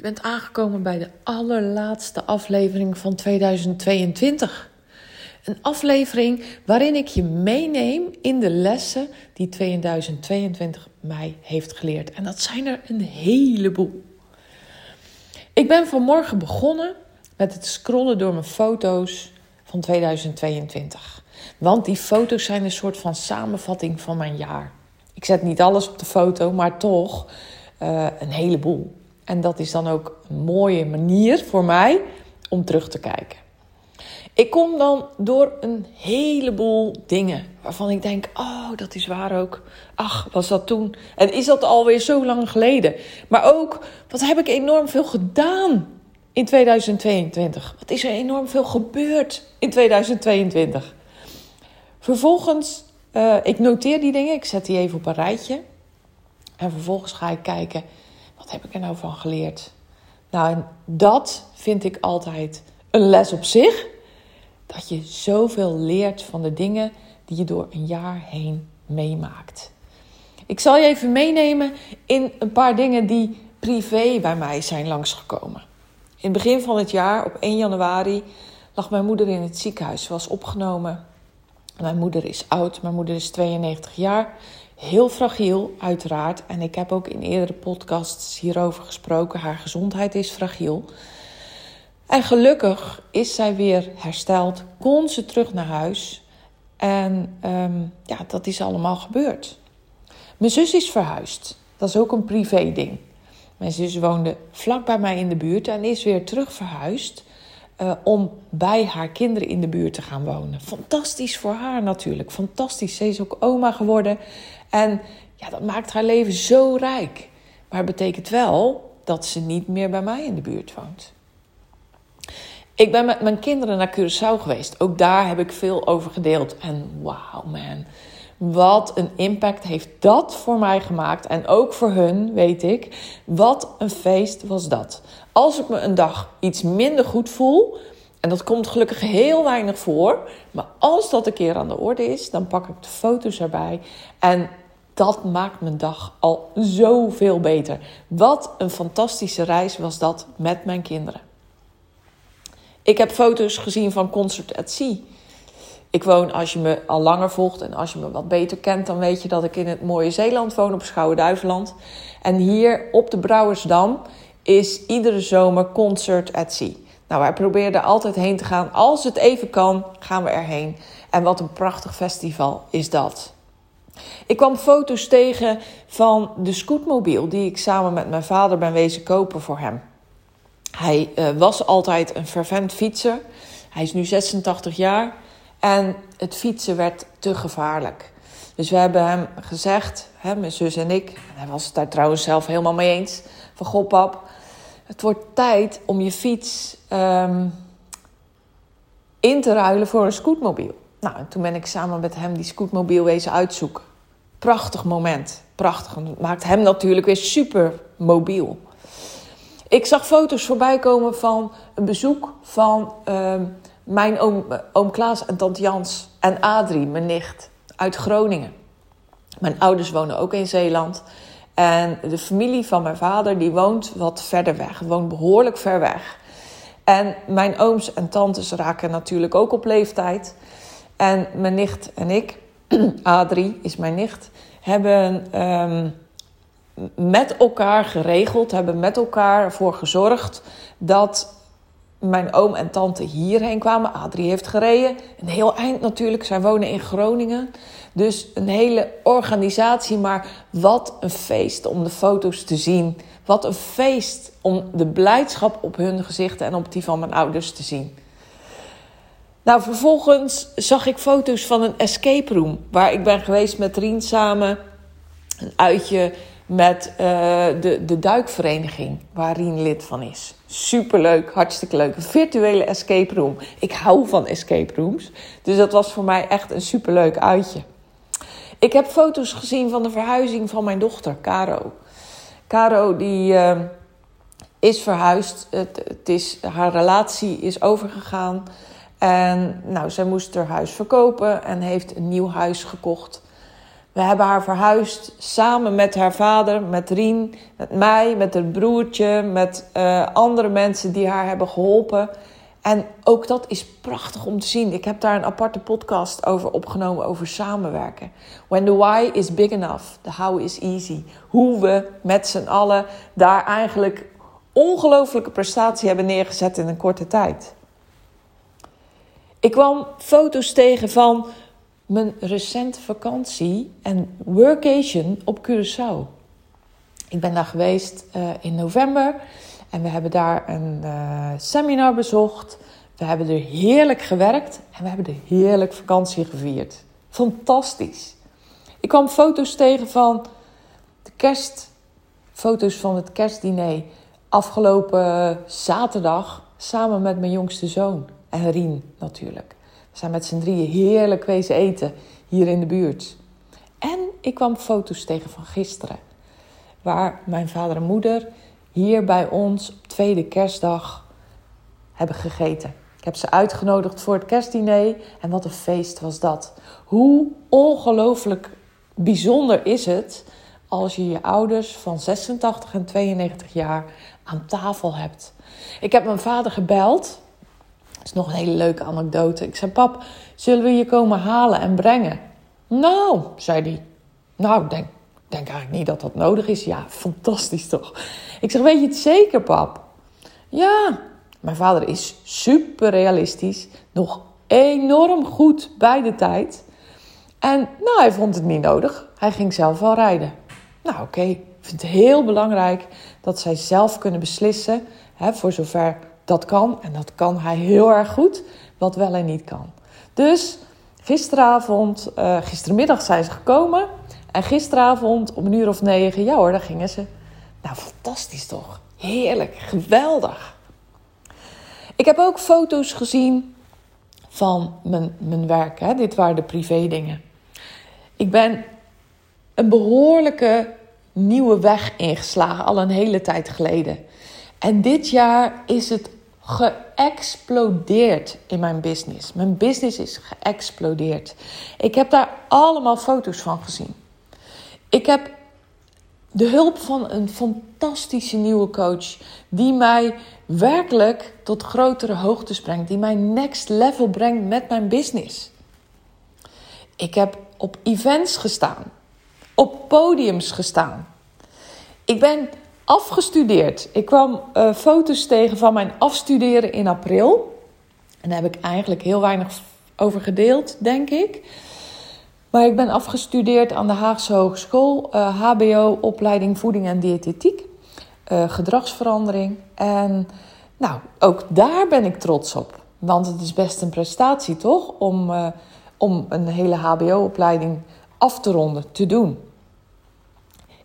Je bent aangekomen bij de allerlaatste aflevering van 2022. Een aflevering waarin ik je meeneem in de lessen die 2022 mij heeft geleerd. En dat zijn er een heleboel. Ik ben vanmorgen begonnen met het scrollen door mijn foto's van 2022. Want die foto's zijn een soort van samenvatting van mijn jaar. Ik zet niet alles op de foto, maar toch uh, een heleboel. En dat is dan ook een mooie manier voor mij om terug te kijken. Ik kom dan door een heleboel dingen waarvan ik denk: oh, dat is waar ook. Ach, was dat toen? En is dat alweer zo lang geleden? Maar ook, wat heb ik enorm veel gedaan in 2022? Wat is er enorm veel gebeurd in 2022? Vervolgens, uh, ik noteer die dingen, ik zet die even op een rijtje. En vervolgens ga ik kijken wat heb ik er nou van geleerd? Nou, dat vind ik altijd een les op zich. Dat je zoveel leert van de dingen die je door een jaar heen meemaakt. Ik zal je even meenemen in een paar dingen die privé bij mij zijn langsgekomen. In het begin van het jaar, op 1 januari, lag mijn moeder in het ziekenhuis. Ze was opgenomen. Mijn moeder is oud, mijn moeder is 92 jaar. Heel fragiel, uiteraard. En ik heb ook in eerdere podcasts hierover gesproken. Haar gezondheid is fragiel. En gelukkig is zij weer hersteld, kon ze terug naar huis. En um, ja, dat is allemaal gebeurd. Mijn zus is verhuisd. Dat is ook een privé ding. Mijn zus woonde vlak bij mij in de buurt en is weer terug verhuisd. Uh, om bij haar kinderen in de buurt te gaan wonen. Fantastisch voor haar natuurlijk. Fantastisch. Ze is ook oma geworden. En ja, dat maakt haar leven zo rijk. Maar het betekent wel dat ze niet meer bij mij in de buurt woont. Ik ben met mijn kinderen naar Curaçao geweest. Ook daar heb ik veel over gedeeld. En wauw man, wat een impact heeft dat voor mij gemaakt. En ook voor hun, weet ik. Wat een feest was dat. Als ik me een dag iets minder goed voel... En dat komt gelukkig heel weinig voor. Maar als dat een keer aan de orde is, dan pak ik de foto's erbij. En dat maakt mijn dag al zoveel beter. Wat een fantastische reis was dat met mijn kinderen. Ik heb foto's gezien van Concert at Sea. Ik woon, als je me al langer volgt en als je me wat beter kent, dan weet je dat ik in het mooie Zeeland woon op Schouwen-Duiveland. En hier op de Brouwersdam is iedere zomer Concert at Sea. Nou, wij proberen er altijd heen te gaan. Als het even kan, gaan we erheen. En wat een prachtig festival is dat. Ik kwam foto's tegen van de scootmobiel die ik samen met mijn vader ben wezen kopen voor hem. Hij uh, was altijd een fervent fietser. Hij is nu 86 jaar en het fietsen werd te gevaarlijk. Dus we hebben hem gezegd, hè, mijn zus en ik, en hij was het daar trouwens zelf helemaal mee eens, van goh pap, het wordt tijd om je fiets um, in te ruilen voor een scootmobiel. Nou, en toen ben ik samen met hem die scootmobiel wezen uitzoeken. Prachtig moment. Prachtig. Dat maakt hem natuurlijk weer super mobiel. Ik zag foto's voorbij komen van een bezoek van uh, mijn oom, oom Klaas en tante Jans en Adrie, mijn nicht, uit Groningen. Mijn ouders wonen ook in Zeeland. En de familie van mijn vader die woont wat verder weg, woont behoorlijk ver weg. En mijn ooms en tantes raken natuurlijk ook op leeftijd. En mijn nicht en ik, Adrie is mijn nicht, hebben um, met elkaar geregeld, hebben met elkaar ervoor gezorgd dat mijn oom en tante hierheen kwamen. Adrie heeft gereden. Een heel eind natuurlijk. Zij wonen in Groningen. Dus een hele organisatie. Maar wat een feest om de foto's te zien. Wat een feest om de blijdschap op hun gezichten en op die van mijn ouders te zien. Nou, vervolgens zag ik foto's van een escape room. Waar ik ben geweest met Rien samen. Een uitje met uh, de, de duikvereniging waar Rien lid van is. Superleuk, hartstikke leuk. Een virtuele escape room. Ik hou van escape rooms. Dus dat was voor mij echt een superleuk uitje. Ik heb foto's gezien van de verhuizing van mijn dochter, Caro. Caro die uh, is verhuisd. Het, het, is, haar relatie is overgegaan. En nou, zij moest haar huis verkopen en heeft een nieuw huis gekocht. We hebben haar verhuisd samen met haar vader, met Rien, met mij, met haar broertje, met uh, andere mensen die haar hebben geholpen. En ook dat is prachtig om te zien. Ik heb daar een aparte podcast over opgenomen, over samenwerken. When the why is big enough, the how is easy. Hoe we met z'n allen daar eigenlijk ongelooflijke prestatie hebben neergezet in een korte tijd. Ik kwam foto's tegen van mijn recente vakantie en workation op Curaçao. Ik ben daar geweest uh, in november en we hebben daar een uh, seminar bezocht. We hebben er heerlijk gewerkt en we hebben er heerlijk vakantie gevierd. Fantastisch. Ik kwam foto's tegen van de kerst, foto's van het kerstdiner afgelopen zaterdag samen met mijn jongste zoon en Rien natuurlijk. We zijn met z'n drieën heerlijk wezen eten hier in de buurt. En ik kwam foto's tegen van gisteren, waar mijn vader en moeder hier bij ons op tweede kerstdag hebben gegeten. Ik heb ze uitgenodigd voor het kerstdiner en wat een feest was dat. Hoe ongelooflijk bijzonder is het als je je ouders van 86 en 92 jaar aan tafel hebt. Ik heb mijn vader gebeld dat is nog een hele leuke anekdote. Ik zei, pap, zullen we je komen halen en brengen? Nou, zei hij. Nou, denk, denk eigenlijk niet dat dat nodig is. Ja, fantastisch toch? Ik zeg, weet je het zeker, pap? Ja, mijn vader is super realistisch. Nog enorm goed bij de tijd. En nou, hij vond het niet nodig. Hij ging zelf wel rijden. Nou, oké. Ik vind het heel belangrijk dat zij zelf kunnen beslissen. Hè, voor zover dat kan en dat kan hij heel erg goed, wat wel en niet kan. Dus gisteravond, uh, gistermiddag zijn ze gekomen en gisteravond om een uur of negen, ja hoor, daar gingen ze. Nou, fantastisch toch? Heerlijk, geweldig. Ik heb ook foto's gezien van mijn, mijn werk. Hè? Dit waren de privé dingen. Ik ben een behoorlijke nieuwe weg ingeslagen, al een hele tijd geleden. En dit jaar is het geëxplodeerd in mijn business. Mijn business is geëxplodeerd. Ik heb daar allemaal foto's van gezien. Ik heb de hulp van een fantastische nieuwe coach die mij werkelijk tot grotere hoogtes brengt, die mij next level brengt met mijn business. Ik heb op events gestaan, op podiums gestaan. Ik ben afgestudeerd. Ik kwam uh, foto's tegen van mijn afstuderen in april. En daar heb ik eigenlijk heel weinig over gedeeld, denk ik. Maar ik ben afgestudeerd aan de Haagse Hogeschool, uh, eh, HBO, opleiding voeding en diëtetiek, uh, gedragsverandering. En nou, ook daar ben ik trots op. Want het is best een prestatie, toch? Om, om een hele HBO-opleiding af te ronden, te doen.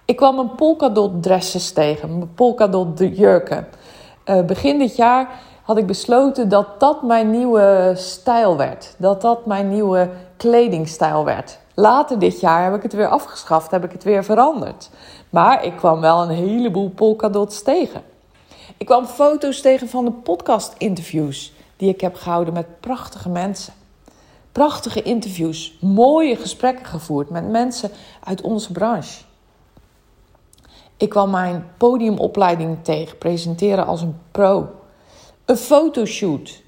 Ik kwam een polkadot dresses tegen, polkadot jurken. Begin dit jaar had ik besloten dat dat mijn nieuwe stijl werd. Dat dat mijn nieuwe kledingstijl werd. Later dit jaar heb ik het weer afgeschaft, heb ik het weer veranderd. Maar ik kwam wel een heleboel polkadots tegen. Ik kwam foto's tegen van de podcast-interviews die ik heb gehouden met prachtige mensen. Prachtige interviews, mooie gesprekken gevoerd met mensen uit onze branche. Ik kwam mijn podiumopleiding tegen, presenteren als een pro. Een fotoshoot.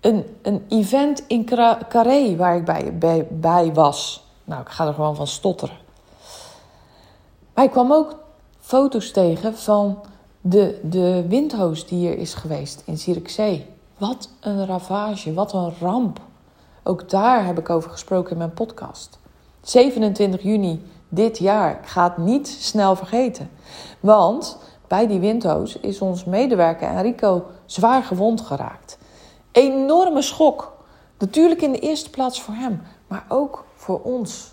Een, een event in Carré waar ik bij, bij, bij was. Nou, ik ga er gewoon van stotteren. Maar ik kwam ook foto's tegen van de, de windhoos die hier is geweest in Zierikzee. Wat een ravage, wat een ramp. Ook daar heb ik over gesproken in mijn podcast. 27 juni dit jaar. Ik ga het niet snel vergeten. Want bij die windhoos is ons medewerker Enrico zwaar gewond geraakt. Enorme schok. Natuurlijk in de eerste plaats voor hem, maar ook voor ons.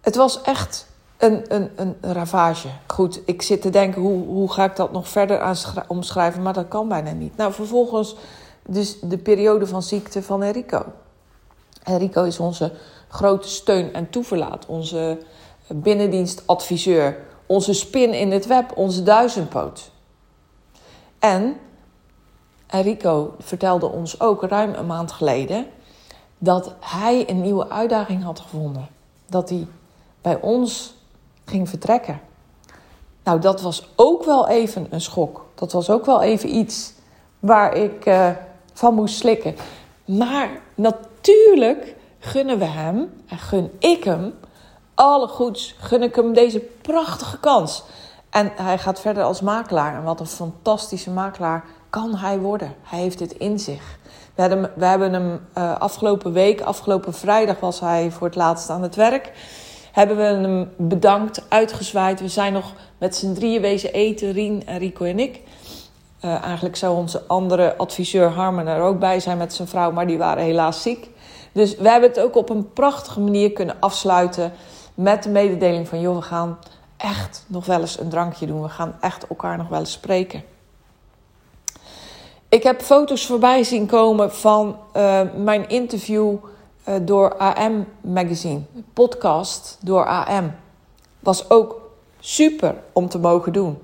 Het was echt een, een, een ravage. Goed, ik zit te denken, hoe, hoe ga ik dat nog verder omschrijven? Maar dat kan bijna niet. Nou, vervolgens dus de periode van ziekte van Enrico. Enrico is onze grote steun en toeverlaat. Onze binnendienstadviseur. Onze spin in het web. Onze duizendpoot. En Enrico vertelde ons ook ruim een maand geleden... dat hij een nieuwe uitdaging had gevonden. Dat hij bij ons ging vertrekken. Nou, dat was ook wel even een schok. Dat was ook wel even iets waar ik uh, van moest slikken. Maar natuurlijk gunnen we hem en gun ik hem alle goeds. Gun ik hem deze prachtige kans. En hij gaat verder als makelaar. En wat een fantastische makelaar kan hij worden. Hij heeft het in zich. We hebben hem, we hebben hem uh, afgelopen week, afgelopen vrijdag was hij voor het laatst aan het werk hebben we hem bedankt, uitgezwaaid. We zijn nog met z'n drieën wezen eten, Rien en Rico en ik. Uh, eigenlijk zou onze andere adviseur Harmen er ook bij zijn met zijn vrouw, maar die waren helaas ziek. Dus we hebben het ook op een prachtige manier kunnen afsluiten met de mededeling van... joh, we gaan echt nog wel eens een drankje doen. We gaan echt elkaar nog wel eens spreken. Ik heb foto's voorbij zien komen van uh, mijn interview uh, door AM Magazine. Podcast door AM. Was ook super om te mogen doen.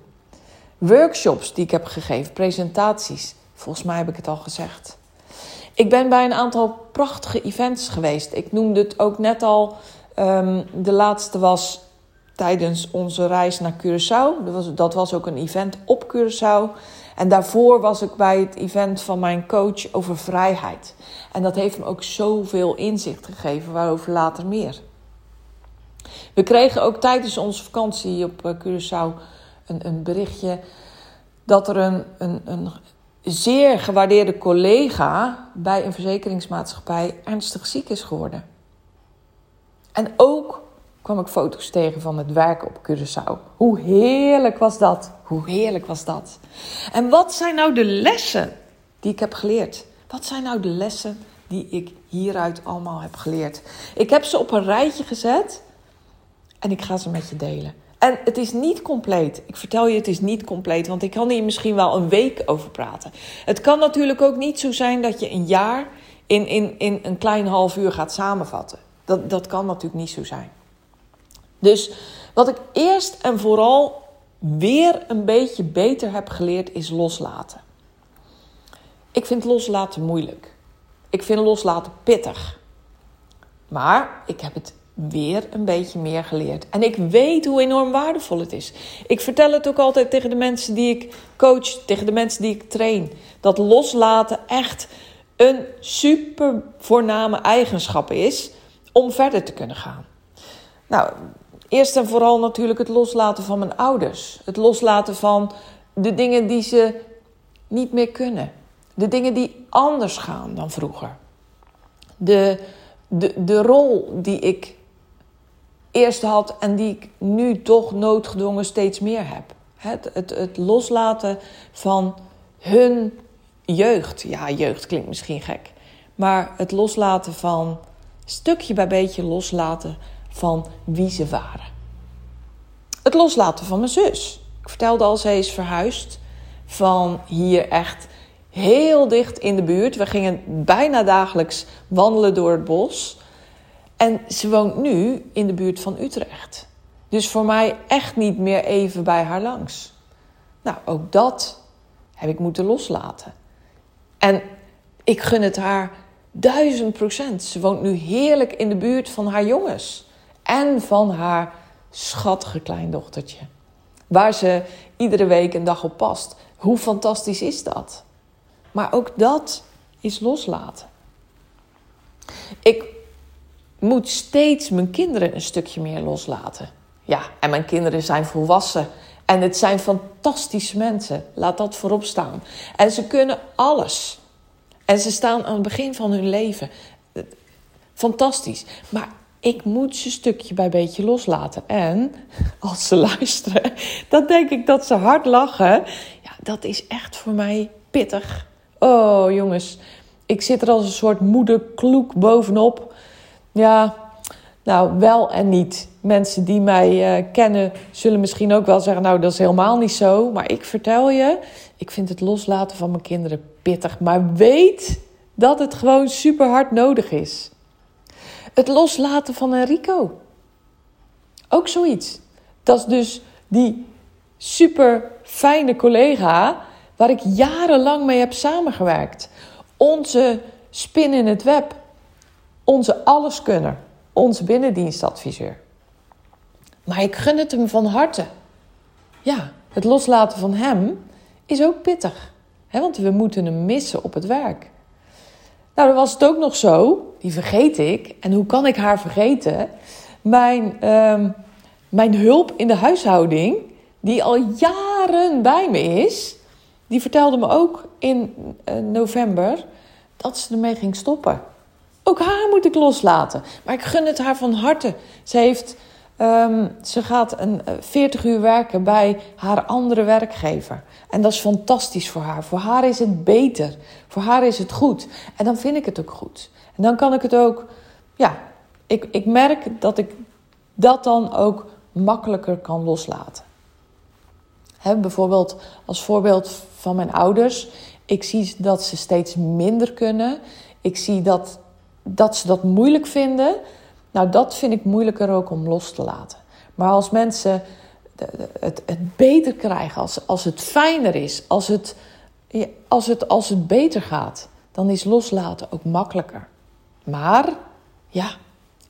Workshops die ik heb gegeven, presentaties. Volgens mij heb ik het al gezegd. Ik ben bij een aantal prachtige events geweest. Ik noemde het ook net al. Um, de laatste was tijdens onze reis naar Curaçao. Dat was, dat was ook een event op Curaçao. En daarvoor was ik bij het event van mijn coach over vrijheid. En dat heeft me ook zoveel inzicht gegeven, waarover later meer. We kregen ook tijdens onze vakantie op eh, Curaçao een, een berichtje dat er een, een, een zeer gewaardeerde collega bij een verzekeringsmaatschappij ernstig ziek is geworden. En ook kwam ik foto's tegen van het werken op Curaçao. Hoe heerlijk was dat? Hoe heerlijk was dat? En wat zijn nou de lessen die ik heb geleerd? Wat zijn nou de lessen die ik hieruit allemaal heb geleerd? Ik heb ze op een rijtje gezet en ik ga ze met je delen. En het is niet compleet. Ik vertel je, het is niet compleet, want ik kan hier misschien wel een week over praten. Het kan natuurlijk ook niet zo zijn dat je een jaar in, in, in een klein half uur gaat samenvatten. Dat, dat kan natuurlijk niet zo zijn. Dus wat ik eerst en vooral weer een beetje beter heb geleerd is loslaten. Ik vind loslaten moeilijk. Ik vind loslaten pittig. Maar ik heb het weer een beetje meer geleerd. En ik weet hoe enorm waardevol het is. Ik vertel het ook altijd tegen de mensen die ik coach, tegen de mensen die ik train. Dat loslaten echt een super voorname eigenschap is om verder te kunnen gaan. Nou, Eerst en vooral natuurlijk het loslaten van mijn ouders. Het loslaten van de dingen die ze niet meer kunnen. De dingen die anders gaan dan vroeger. De, de, de rol die ik eerst had en die ik nu toch noodgedwongen steeds meer heb. Het, het, het loslaten van hun jeugd. Ja, jeugd klinkt misschien gek. Maar het loslaten van, stukje bij beetje loslaten van wie ze waren. Het loslaten van mijn zus. Ik vertelde al, zij is verhuisd van hier echt heel dicht in de buurt. We gingen bijna dagelijks wandelen door het bos. En ze woont nu in de buurt van Utrecht. Dus voor mij echt niet meer even bij haar langs. Nou, ook dat heb ik moeten loslaten. En ik gun het haar duizend procent. Ze woont nu heerlijk in de buurt van haar jongens en van haar schattige kleindochtertje. Waar ze iedere week een dag op past. Hoe fantastisch is dat? Maar ook dat is loslaten. Ik moet steeds mijn kinderen een stukje meer loslaten. Ja, en mijn kinderen zijn volwassen. En het zijn fantastische mensen. Laat dat voorop staan. En ze kunnen alles. En ze staan aan het begin van hun leven. Fantastisch. Maar ik moet ze stukje bij beetje loslaten. En als ze luisteren, dan denk ik dat ze hard lachen. Ja, dat is echt voor mij pittig. Oh, jongens. Ik zit er als een soort moederkloek bovenop. Ja, Nou, wel en niet. Mensen die mij uh, kennen zullen misschien ook wel zeggen: Nou, dat is helemaal niet zo. Maar ik vertel je, ik vind het loslaten van mijn kinderen pittig. Maar weet dat het gewoon super hard nodig is. Het loslaten van Enrico. Ook zoiets. Dat is dus die super fijne collega waar ik jarenlang mee heb samengewerkt. Onze spin in het web. Onze alleskunner. Onze binnendienstadviseur. Maar ik gun het hem van harte. Ja, het loslaten van hem is ook pittig. Hè, want we moeten hem missen op het werk. Nou, dan was het ook nog zo, die vergeet ik. En hoe kan ik haar vergeten? Mijn, uh, mijn hulp in de huishouding, die al jaren bij me is, die vertelde me ook in uh, november dat ze ermee ging stoppen. Ook haar moet ik loslaten. Maar ik gun het haar van harte. Ze, heeft, um, ze gaat een 40 eh, uur werken bij haar andere werkgever. En dat is fantastisch voor haar. Voor haar is het beter. Voor haar is het goed. En dan vind ik het ook goed. En dan kan ik het ook, ja, ik, ik merk dat ik dat dan ook makkelijker kan loslaten. He, bijvoorbeeld als voorbeeld van mijn ouders. Ik zie dat ze steeds minder kunnen. Ik zie dat, dat ze dat moeilijk vinden. Nou, dat vind ik moeilijker ook om los te laten. Maar als mensen het, het beter krijgen, als, als het fijner is, als het, als, het, als het beter gaat, dan is loslaten ook makkelijker. Maar ja,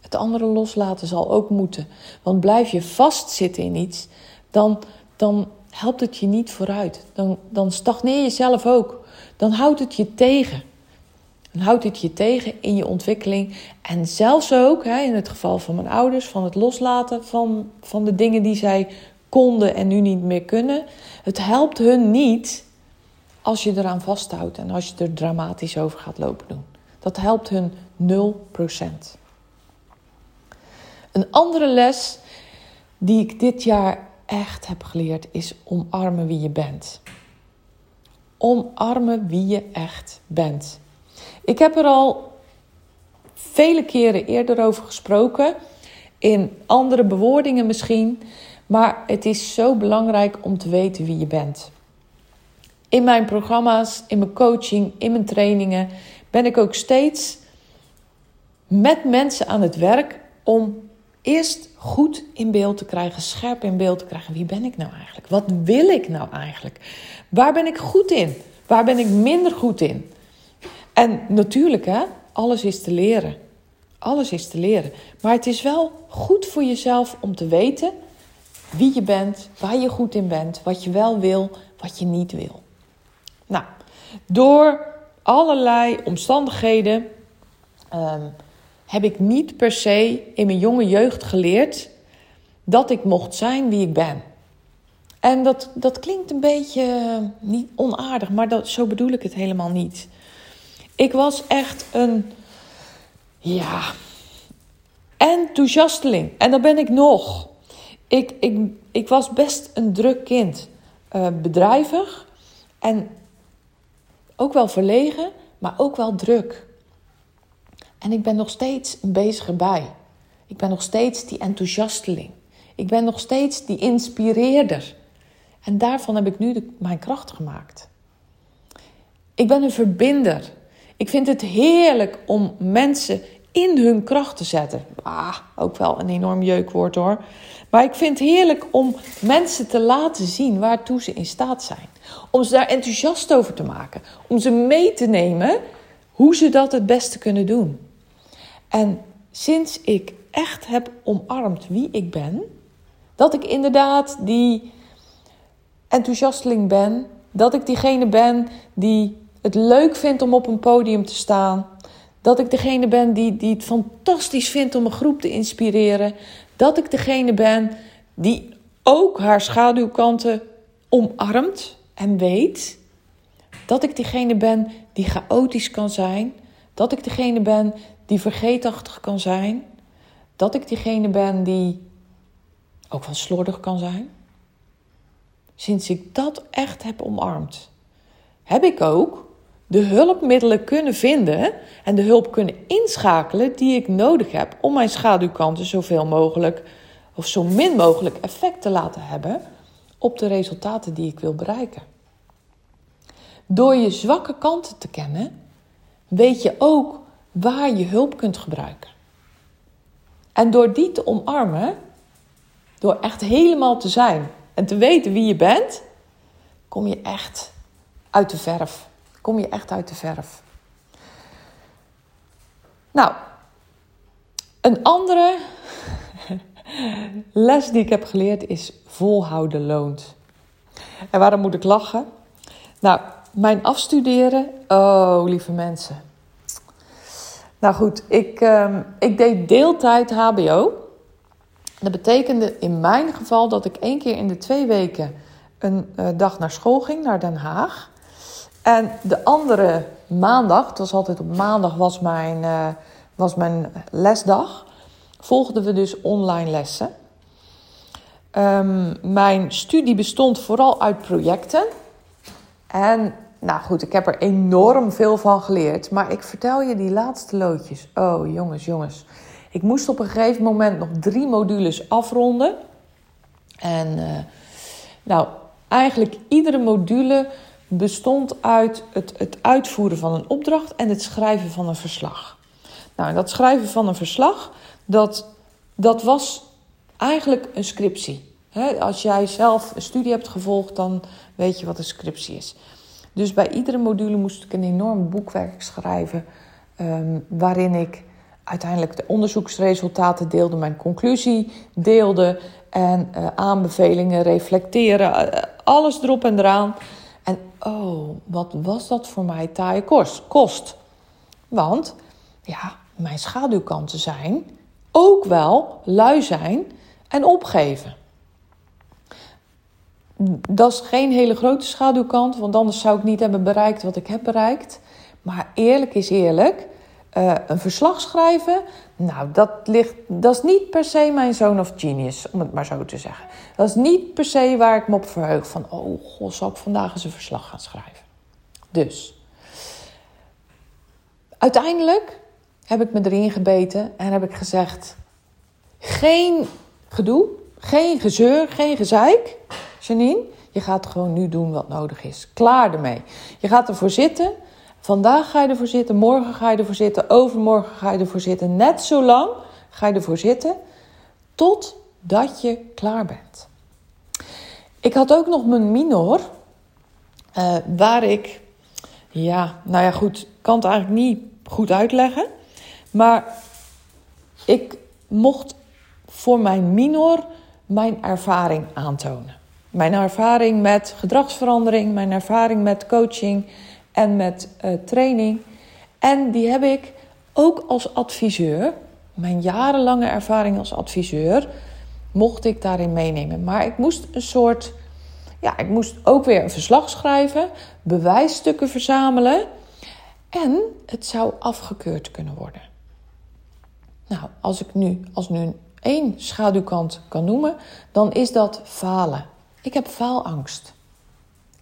het andere loslaten zal ook moeten. Want blijf je vastzitten in iets, dan, dan helpt het je niet vooruit. Dan, dan stagneer je zelf ook. Dan houdt het je tegen. Dan houdt het je tegen in je ontwikkeling. En zelfs ook, hè, in het geval van mijn ouders, van het loslaten van, van de dingen die zij konden en nu niet meer kunnen. Het helpt hun niet als je eraan vasthoudt en als je er dramatisch over gaat lopen doen. Dat helpt hun 0%. Een andere les die ik dit jaar echt heb geleerd is omarmen wie je bent. Omarmen wie je echt bent. Ik heb er al vele keren eerder over gesproken, in andere bewoordingen misschien, maar het is zo belangrijk om te weten wie je bent. In mijn programma's, in mijn coaching, in mijn trainingen ben ik ook steeds met mensen aan het werk om eerst goed in beeld te krijgen, scherp in beeld te krijgen. Wie ben ik nou eigenlijk? Wat wil ik nou eigenlijk? Waar ben ik goed in? Waar ben ik minder goed in? En natuurlijk, hè, alles is te leren. Alles is te leren. Maar het is wel goed voor jezelf om te weten wie je bent, waar je goed in bent, wat je wel wil, wat je niet wil. Nou, door allerlei omstandigheden um, heb ik niet per se in mijn jonge jeugd geleerd dat ik mocht zijn wie ik ben. En dat, dat klinkt een beetje eh, niet onaardig, maar dat, zo bedoel ik het helemaal niet. Ik was echt een, ja, enthousiasteling. En dat ben ik nog. Ik, ik, ik was best een druk kind. Uh, bedrijvig en ook wel verlegen, maar ook wel druk. En ik ben nog steeds een bezige bij. Ik ben nog steeds die enthousiasteling. Ik ben nog steeds die inspireerder. En daarvan heb ik nu mijn kracht gemaakt. Ik ben een verbinder. Ik vind het heerlijk om mensen in hun kracht te zetten. Ah, ook wel een enorm jeukwoord hoor. Maar ik vind het heerlijk om mensen te laten zien waartoe ze in staat zijn. Om ze daar enthousiast over te maken. Om ze mee te nemen hoe ze dat het beste kunnen doen. En sinds ik echt heb omarmd wie ik ben, dat ik inderdaad die enthousiasteling ben, dat ik diegene ben die het leuk vindt om op een podium te staan, dat ik degene ben die, die het fantastisch vindt om een groep te inspireren, dat ik degene ben die ook haar schaduwkanten omarmt en weet, dat ik degene ben die chaotisch kan zijn, dat ik degene ben die vergeetachtig kan zijn. Dat ik diegene ben die ook wel slordig kan zijn. Sinds ik dat echt heb omarmd, heb ik ook de hulpmiddelen kunnen vinden en de hulp kunnen inschakelen die ik nodig heb om mijn schaduwkanten zoveel mogelijk of zo min mogelijk effect te laten hebben op de resultaten die ik wil bereiken. Door je zwakke kanten te kennen, weet je ook waar je hulp kunt gebruiken. En door die te omarmen, door echt helemaal te zijn en te weten wie je bent, kom je echt uit de verf. Kom je echt uit de verf. Nou, een andere les die ik heb geleerd is volhouden loont. En waarom moet ik lachen? Nou, mijn afstuderen, oh lieve mensen. Nou goed, ik, uh, ik deed deeltijd HBO. Dat betekende in mijn geval dat ik één keer in de twee weken een uh, dag naar school ging, naar Den Haag. En de andere maandag, het was altijd op maandag, was mijn, uh, was mijn lesdag. Volgden we dus online lessen. Um, mijn studie bestond vooral uit projecten. En nou goed, ik heb er enorm veel van geleerd. Maar ik vertel je die laatste loodjes. Oh jongens, jongens. Ik moest op een gegeven moment nog drie modules afronden. En uh, nou, eigenlijk iedere module bestond uit het, het uitvoeren van een opdracht en het schrijven van een verslag. Nou, dat schrijven van een verslag, dat, dat was eigenlijk een scriptie. als jij zelf een studie hebt gevolgd, dan weet je wat een scriptie is. Dus bij iedere module moest ik een enorm boekwerk schrijven, um, waarin ik uiteindelijk de onderzoeksresultaten deelde, mijn conclusie deelde en uh, aanbevelingen, reflecteren, uh, alles erop en eraan. En oh, wat was dat voor mij taaie kost. kost. Want ja, mijn schaduwkanten zijn ook wel lui zijn en opgeven. Dat is geen hele grote schaduwkant, want anders zou ik niet hebben bereikt wat ik heb bereikt. Maar eerlijk is eerlijk, uh, een verslag schrijven, nou, dat, ligt, dat is niet per se mijn zoon of genius, om het maar zo te zeggen. Dat is niet per se waar ik me op verheug van, oh god, zal ik vandaag eens een verslag gaan schrijven. Dus, uiteindelijk heb ik me erin gebeten en heb ik gezegd, geen gedoe, geen gezeur, geen gezeik. Janine, je gaat gewoon nu doen wat nodig is. Klaar ermee. Je gaat ervoor zitten. Vandaag ga je ervoor zitten, morgen ga je ervoor zitten, overmorgen ga je ervoor zitten. Net zo lang ga je ervoor zitten totdat je klaar bent. Ik had ook nog mijn minor, uh, waar ik, ja, nou ja goed, kan het eigenlijk niet goed uitleggen. Maar ik mocht voor mijn minor mijn ervaring aantonen. Mijn ervaring met gedragsverandering, mijn ervaring met coaching en met uh, training. En die heb ik ook als adviseur, mijn jarenlange ervaring als adviseur, mocht ik daarin meenemen. Maar ik moest een soort, ja, ik moest ook weer een verslag schrijven, bewijsstukken verzamelen en het zou afgekeurd kunnen worden. Nou, als ik nu, als nu één schaduwkant kan noemen, dan is dat falen. Ik heb faalangst.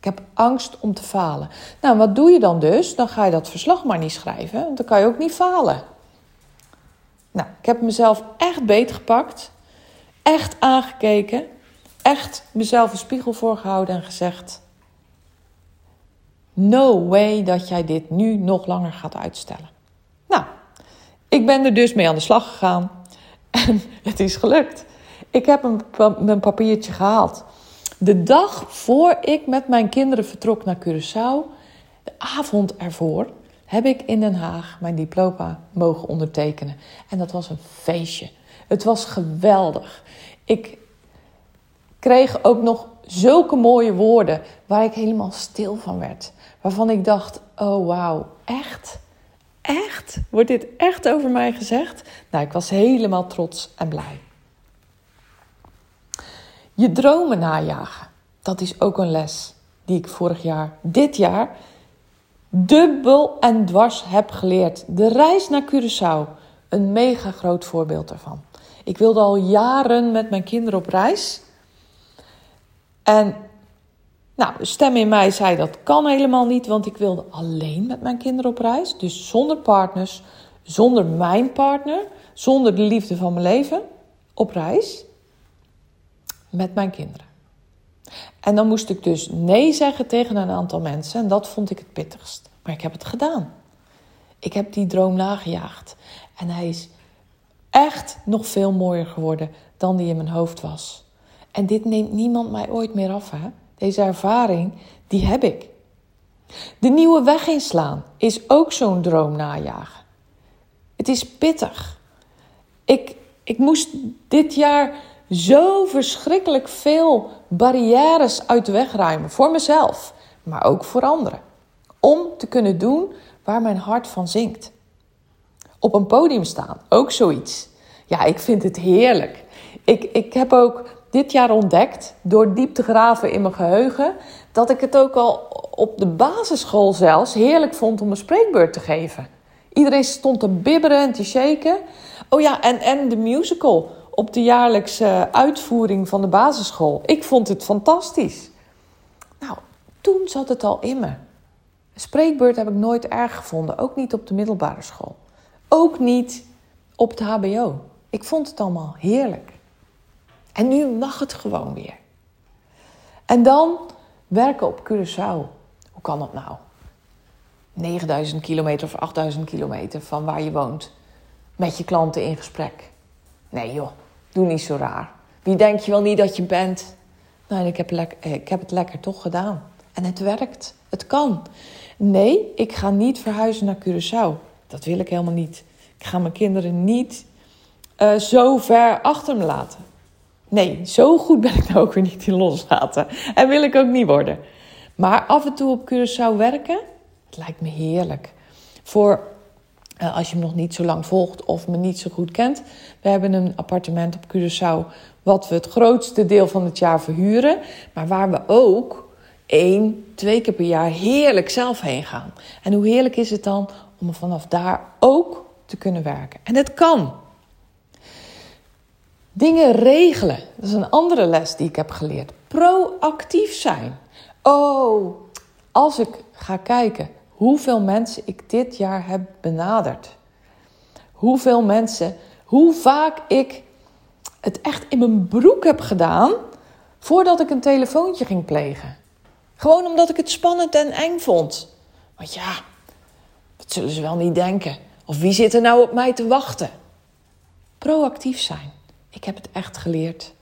Ik heb angst om te falen. Nou, wat doe je dan dus? Dan ga je dat verslag maar niet schrijven, want dan kan je ook niet falen. Nou, ik heb mezelf echt beet gepakt, echt aangekeken, echt mezelf een spiegel voorgehouden en gezegd: No way dat jij dit nu nog langer gaat uitstellen. Nou, ik ben er dus mee aan de slag gegaan en het is gelukt. Ik heb mijn papiertje gehaald. De dag voor ik met mijn kinderen vertrok naar Curaçao, de avond ervoor, heb ik in Den Haag mijn diploma mogen ondertekenen. En dat was een feestje. Het was geweldig. Ik kreeg ook nog zulke mooie woorden waar ik helemaal stil van werd. Waarvan ik dacht: oh wauw, echt? Echt? Wordt dit echt over mij gezegd? Nou, ik was helemaal trots en blij. Je dromen najagen. Dat is ook een les die ik vorig jaar, dit jaar, dubbel en dwars heb geleerd. De reis naar Curaçao, een mega groot voorbeeld daarvan. Ik wilde al jaren met mijn kinderen op reis. En Nou, de stem in mij zei dat kan helemaal niet, want ik wilde alleen met mijn kinderen op reis. Dus zonder partners, zonder mijn partner, zonder de liefde van mijn leven op reis met mijn kinderen. En dan moest ik dus nee zeggen tegen een aantal mensen en dat vond ik het pittigst. Maar ik heb het gedaan. Ik heb die droom nagejaagd en hij is echt nog veel mooier geworden dan die in mijn hoofd was. En dit neemt niemand mij ooit meer af, hè? Deze ervaring, die heb ik. De nieuwe weg inslaan is ook zo'n droom najagen. Het is pittig. Ik, ik moest dit jaar zo verschrikkelijk veel barrières uit de weg ruimen. Voor mezelf, maar ook voor anderen. Om te kunnen doen waar mijn hart van zinkt. Op een podium staan, ook zoiets. Ja, ik vind het heerlijk. Ik, ik heb ook dit jaar ontdekt, door diep te graven in mijn geheugen, dat ik het ook al op de basisschool zelfs heerlijk vond om een spreekbeurt te geven. Iedereen stond te bibberen en te shaken. Oh ja, en, en de musical op de jaarlijkse uitvoering van de basisschool. Ik vond het fantastisch. Nou, toen zat het al in me. Een spreekbeurt heb ik nooit erg gevonden, ook niet op de middelbare school. Ook niet op het HBO. Ik vond het allemaal heerlijk. En nu mag het gewoon weer. En dan werken op Curaçao. Hoe kan dat nou? 9000 kilometer of 8000 kilometer van waar je woont. Met je klanten in gesprek. Nee joh, doe niet zo raar. Wie denk je wel niet dat je bent? Nou, ik heb, ik heb het lekker toch gedaan. En het werkt. Het kan. Nee, ik ga niet verhuizen naar Curaçao. Dat wil ik helemaal niet. Ik ga mijn kinderen niet uh, zo ver achter me laten. Nee, zo goed ben ik nou ook weer niet in loslaten. En wil ik ook niet worden. Maar af en toe op Curaçao werken, lijkt me heerlijk. Voor uh, als je me nog niet zo lang volgt of me niet zo goed kent. We hebben een appartement op Curaçao, wat we het grootste deel van het jaar verhuren. Maar waar we ook één, twee keer per jaar heerlijk zelf heen gaan. En hoe heerlijk is het dan om vanaf daar ook te kunnen werken? En het kan. Dingen regelen. Dat is een andere les die ik heb geleerd. Proactief zijn. Oh, als ik ga kijken hoeveel mensen ik dit jaar heb benaderd. Hoeveel mensen, hoe vaak ik het echt in mijn broek heb gedaan voordat ik een telefoontje ging plegen. Gewoon omdat ik het spannend en eng vond. Want ja, dat zullen ze wel niet denken. Of wie zit er nou op mij te wachten? Proactief zijn. Ik heb het echt geleerd.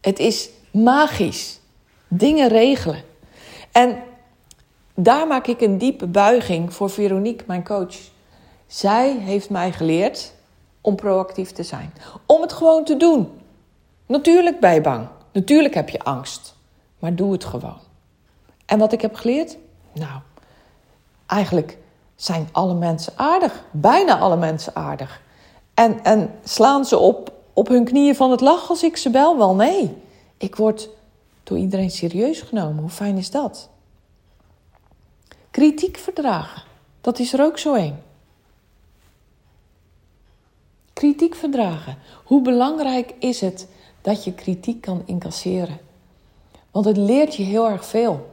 Het is magisch. Dingen regelen. En daar maak ik een diepe buiging voor Veronique, mijn coach. Zij heeft mij geleerd om proactief te zijn. Om het gewoon te doen. Natuurlijk ben je bang. Natuurlijk heb je angst. Maar doe het gewoon. En wat ik heb geleerd? Nou, eigenlijk zijn alle mensen aardig. Bijna alle mensen aardig. En, en slaan ze op op hun knieën van het lachen als ik ze bel? Wel nee. Ik word door iedereen serieus genomen. Hoe fijn is dat? Kritiek verdragen. Dat is er ook zo een. Kritiek verdragen. Hoe belangrijk is het dat je kritiek kan incasseren? Want het leert je heel erg veel.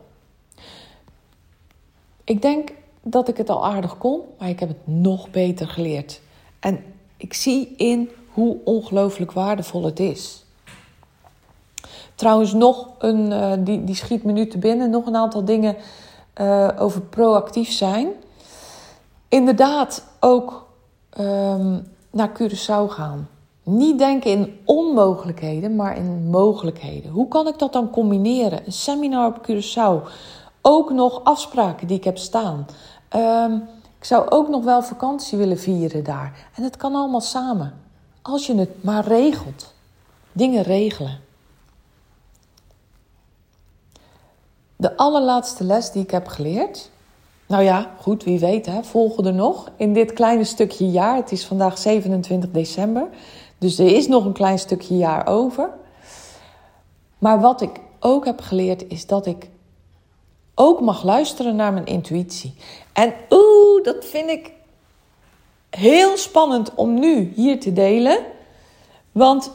Ik denk dat ik het al aardig kon, maar ik heb het nog beter geleerd. En ik zie in hoe ongelooflijk waardevol het is. Trouwens, nog een, uh, die, die schiet me nu te binnen, nog een aantal dingen uh, over proactief zijn. Inderdaad, ook um, naar Curaçao gaan. Niet denken in onmogelijkheden, maar in mogelijkheden. Hoe kan ik dat dan combineren? Een seminar op Curaçao. Ook nog afspraken die ik heb staan. Um, ik zou ook nog wel vakantie willen vieren daar. En het kan allemaal samen. Als je het maar regelt. Dingen regelen. De allerlaatste les die ik heb geleerd. Nou ja, goed, wie weet, hè, volgen er nog in dit kleine stukje jaar. Het is vandaag 27 december, dus er is nog een klein stukje jaar over. Maar wat ik ook heb geleerd is dat ik ook mag luisteren naar mijn intuïtie. En oeh, dat vind ik heel spannend om nu hier te delen. Want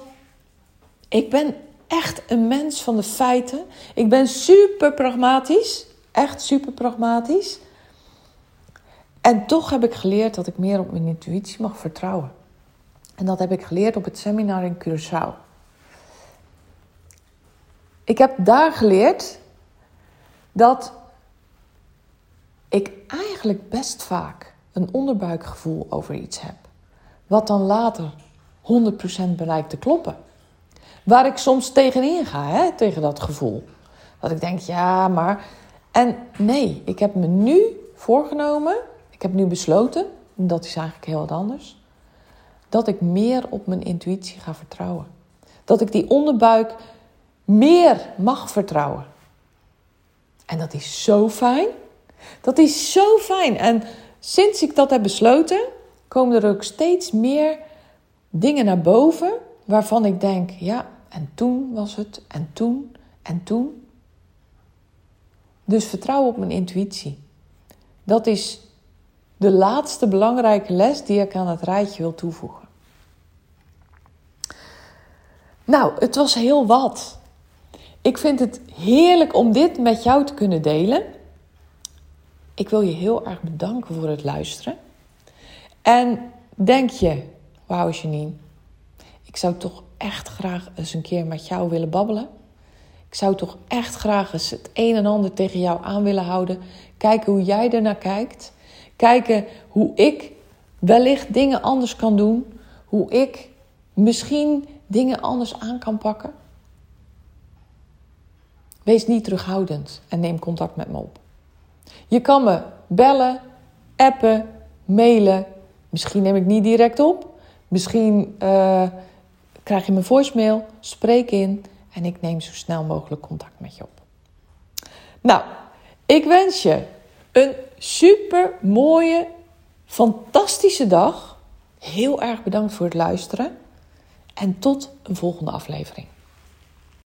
ik ben echt een mens van de feiten. Ik ben super pragmatisch. Echt super pragmatisch. En toch heb ik geleerd dat ik meer op mijn intuïtie mag vertrouwen. En dat heb ik geleerd op het seminar in Curaçao. Ik heb daar geleerd dat ik eigenlijk best vaak een onderbuikgevoel over iets heb. Wat dan later 100% blijkt te kloppen. Waar ik soms tegenin ga, hè, tegen dat gevoel. Dat ik denk, ja, maar. En nee, ik heb me nu voorgenomen, ik heb nu besloten, en dat is eigenlijk heel wat anders, dat ik meer op mijn intuïtie ga vertrouwen. Dat ik die onderbuik meer mag vertrouwen. En dat is zo fijn. Dat is zo fijn. En sinds ik dat heb besloten, komen er ook steeds meer dingen naar boven waarvan ik denk, ja, en toen was het, en toen, en toen. Dus vertrouw op mijn intuïtie. Dat is de laatste belangrijke les die ik aan het rijtje wil toevoegen. Nou, het was heel wat. Ik vind het heerlijk om dit met jou te kunnen delen. Ik wil je heel erg bedanken voor het luisteren. En denk je, wauw Janine, ik zou toch echt graag eens een keer met jou willen babbelen. Ik zou toch echt graag eens het een en ander tegen jou aan willen houden. Kijken hoe jij ernaar kijkt. Kijken hoe ik wellicht dingen anders kan doen. Hoe ik misschien dingen anders aan kan pakken. Wees niet terughoudend en neem contact met me op. Je kan me bellen, appen, mailen. Misschien neem ik niet direct op. Misschien uh, krijg je mijn voicemail, spreek in en ik neem zo snel mogelijk contact met je op. Nou, ik wens je een super mooie, fantastische dag. Heel erg bedankt voor het luisteren en tot een volgende aflevering.